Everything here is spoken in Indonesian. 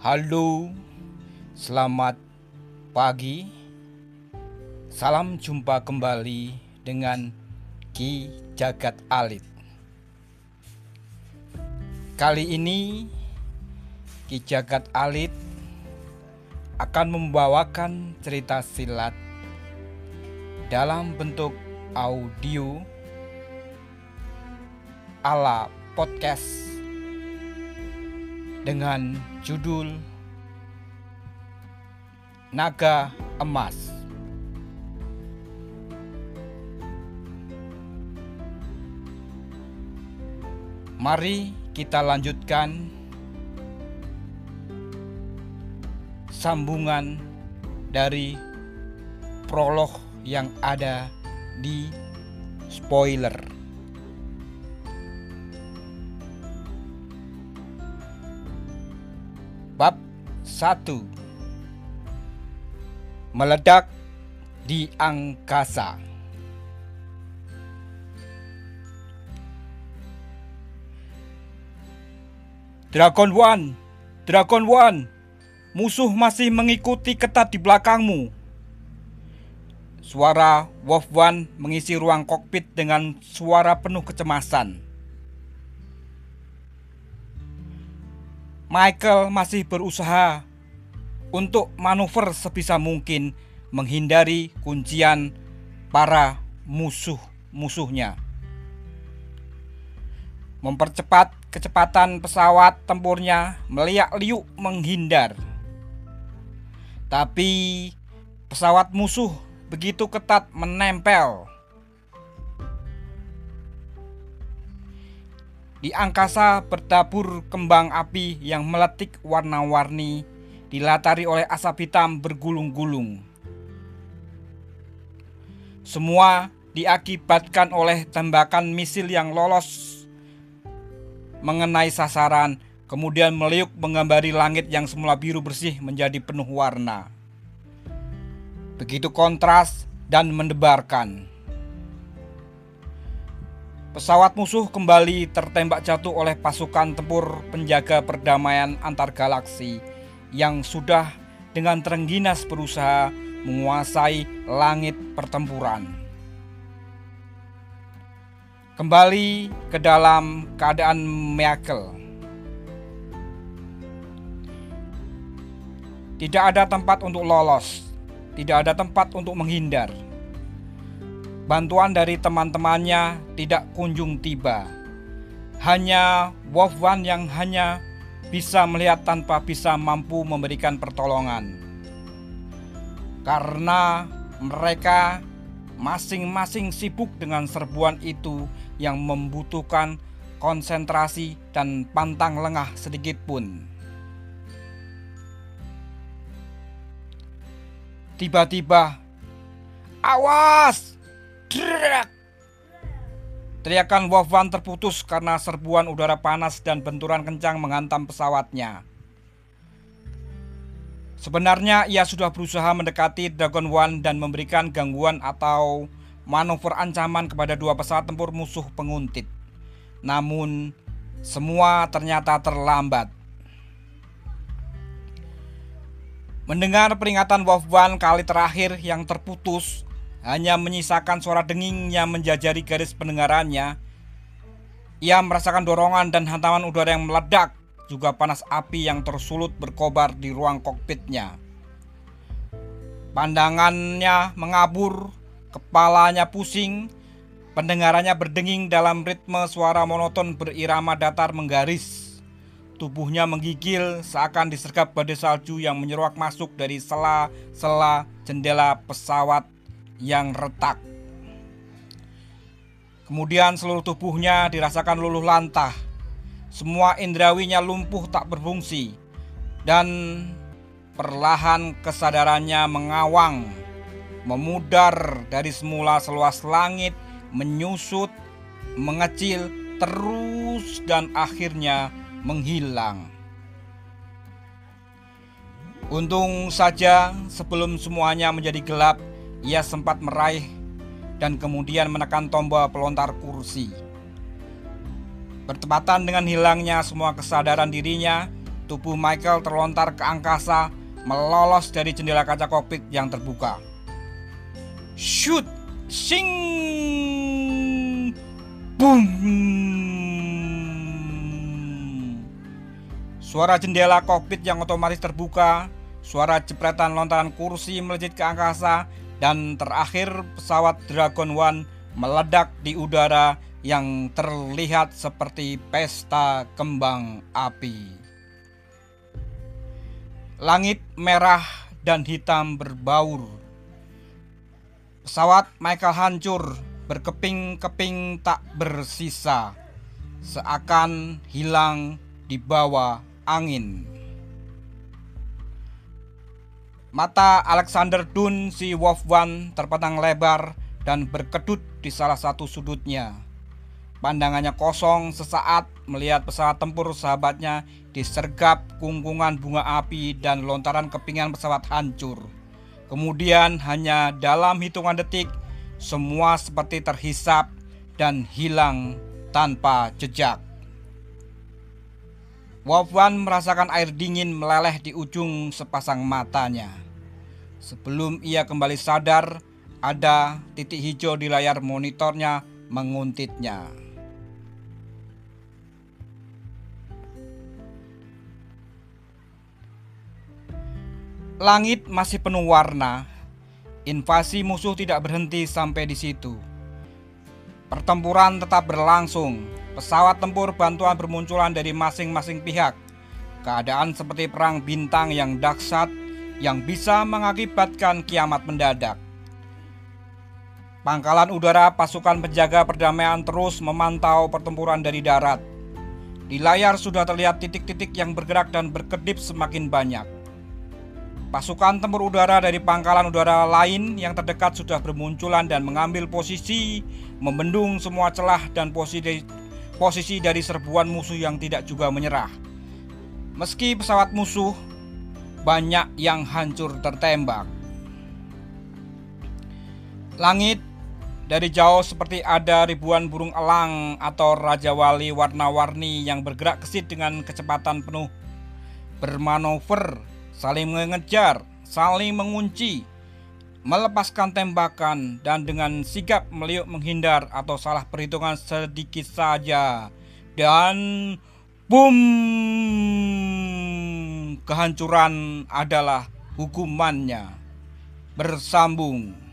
Halo, selamat pagi. Salam jumpa kembali dengan Ki Jagat Alit. Kali ini Ki Jagat Alit akan membawakan cerita silat dalam bentuk audio ala podcast dengan judul Naga Emas. Mari kita lanjutkan sambungan dari prolog yang ada di spoiler. 1 Meledak di angkasa. Dragon One Dragon One Musuh masih mengikuti ketat di belakangmu. Suara Wolf One mengisi ruang kokpit dengan suara penuh kecemasan Michael masih berusaha untuk manuver sebisa mungkin menghindari kuncian para musuh-musuhnya. Mempercepat kecepatan pesawat tempurnya meliak liuk menghindar. Tapi pesawat musuh begitu ketat menempel Di angkasa berdabur kembang api yang meletik warna-warni dilatari oleh asap hitam bergulung-gulung. Semua diakibatkan oleh tembakan misil yang lolos mengenai sasaran, kemudian meliuk menggambari langit yang semula biru bersih menjadi penuh warna. Begitu kontras dan mendebarkan. Pesawat musuh kembali tertembak jatuh oleh pasukan tempur penjaga perdamaian antar galaksi yang sudah dengan terengginas berusaha menguasai langit pertempuran. Kembali ke dalam keadaan Michael. Tidak ada tempat untuk lolos, tidak ada tempat untuk menghindar Bantuan dari teman-temannya tidak kunjung tiba. Hanya One yang hanya bisa melihat tanpa bisa mampu memberikan pertolongan. Karena mereka masing-masing sibuk dengan serbuan itu yang membutuhkan konsentrasi dan pantang lengah sedikit pun. Tiba-tiba, awas! Drak! Teriakan Wolfwan terputus karena serbuan udara panas dan benturan kencang menghantam pesawatnya. Sebenarnya ia sudah berusaha mendekati Dragon One dan memberikan gangguan atau manuver ancaman kepada dua pesawat tempur musuh penguntit. Namun, semua ternyata terlambat. Mendengar peringatan One kali terakhir yang terputus, hanya menyisakan suara denging yang menjajari garis pendengarannya. Ia merasakan dorongan dan hantaman udara yang meledak, juga panas api yang tersulut berkobar di ruang kokpitnya. Pandangannya mengabur, kepalanya pusing, pendengarannya berdenging dalam ritme suara monoton berirama datar menggaris. Tubuhnya menggigil seakan disergap badai salju yang menyeruak masuk dari sela-sela jendela pesawat yang retak. Kemudian seluruh tubuhnya dirasakan luluh lantah. Semua indrawinya lumpuh tak berfungsi. Dan perlahan kesadarannya mengawang, memudar dari semula seluas langit, menyusut, mengecil, terus dan akhirnya menghilang. Untung saja sebelum semuanya menjadi gelap, ia sempat meraih dan kemudian menekan tombol pelontar kursi. Bertepatan dengan hilangnya semua kesadaran dirinya, tubuh Michael terlontar ke angkasa, melolos dari jendela kaca kokpit yang terbuka. Shoot! Sing! Boom! Suara jendela kokpit yang otomatis terbuka, suara jepretan lontaran kursi melejit ke angkasa, dan terakhir pesawat Dragon One meledak di udara yang terlihat seperti pesta kembang api. Langit merah dan hitam berbaur. Pesawat Michael hancur, berkeping-keping tak bersisa, seakan hilang di bawah angin. Mata Alexander Dun si Wolf One terpatang lebar dan berkedut di salah satu sudutnya. Pandangannya kosong sesaat melihat pesawat tempur sahabatnya disergap kungkungan bunga api dan lontaran kepingan pesawat hancur. Kemudian hanya dalam hitungan detik semua seperti terhisap dan hilang tanpa jejak. Wafwan merasakan air dingin meleleh di ujung sepasang matanya. Sebelum ia kembali sadar, ada titik hijau di layar monitornya menguntitnya. Langit masih penuh warna. Invasi musuh tidak berhenti sampai di situ. Pertempuran tetap berlangsung. Pesawat tempur bantuan bermunculan dari masing-masing pihak. Keadaan seperti perang bintang yang dahsyat yang bisa mengakibatkan kiamat mendadak. Pangkalan udara pasukan penjaga perdamaian terus memantau pertempuran dari darat. Di layar sudah terlihat titik-titik yang bergerak dan berkedip semakin banyak. Pasukan tempur udara dari pangkalan udara lain yang terdekat sudah bermunculan dan mengambil posisi, membendung semua celah dan posisi, posisi dari serbuan musuh yang tidak juga menyerah. Meski pesawat musuh banyak yang hancur tertembak. Langit dari jauh seperti ada ribuan burung elang atau raja wali warna-warni yang bergerak kesit dengan kecepatan penuh bermanuver saling mengejar, saling mengunci, melepaskan tembakan, dan dengan sigap meliuk menghindar atau salah perhitungan sedikit saja. Dan boom, kehancuran adalah hukumannya. Bersambung.